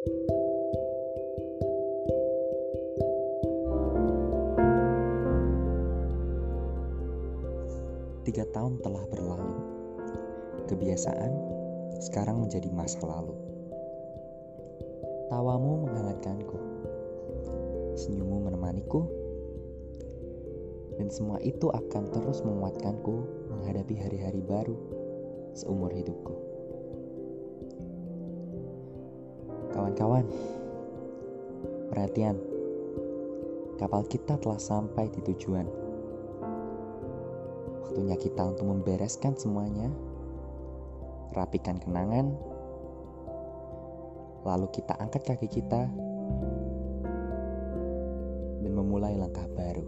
Tiga tahun telah berlalu. Kebiasaan sekarang menjadi masa lalu. Tawamu menghangatkanku. Senyummu menemaniku. Dan semua itu akan terus menguatkanku menghadapi hari-hari baru seumur hidupku. Kawan-kawan, perhatian. Kapal kita telah sampai di tujuan. Waktunya kita untuk membereskan semuanya, rapikan kenangan, lalu kita angkat kaki kita dan memulai langkah baru.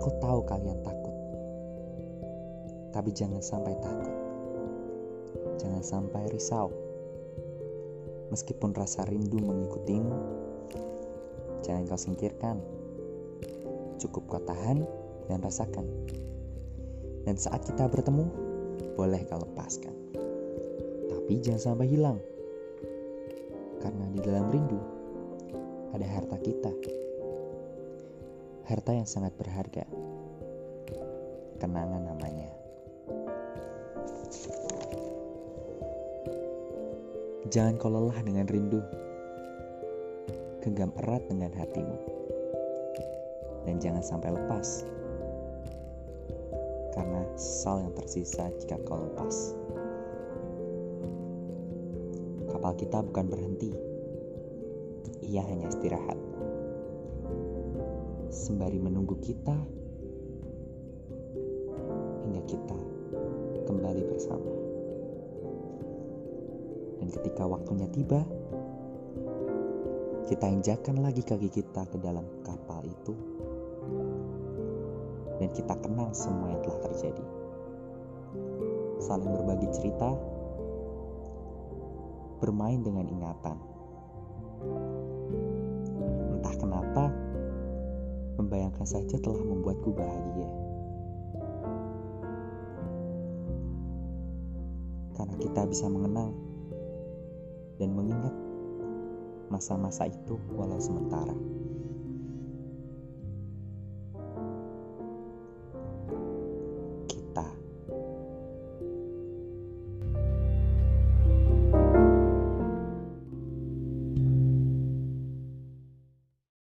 Aku tahu kalian takut, tapi jangan sampai takut. Jangan sampai risau. Meskipun rasa rindu mengikutimu, jangan kau singkirkan. Cukup kau tahan dan rasakan. Dan saat kita bertemu, boleh kau lepaskan. Tapi jangan sampai hilang. Karena di dalam rindu ada harta kita. Harta yang sangat berharga. Kenangan namanya. Jangan kau lelah dengan rindu. Genggam erat dengan hatimu. Dan jangan sampai lepas. Karena sesal yang tersisa jika kau lepas. Kapal kita bukan berhenti. Ia hanya istirahat. Sembari menunggu kita hingga kita kembali bersama. Dan ketika waktunya tiba, kita injakkan lagi kaki kita ke dalam kapal itu. Dan kita kenang semua yang telah terjadi. Saling berbagi cerita, bermain dengan ingatan. Entah kenapa, membayangkan saja telah membuatku bahagia. Karena kita bisa mengenang dan mengingat masa-masa itu walau sementara.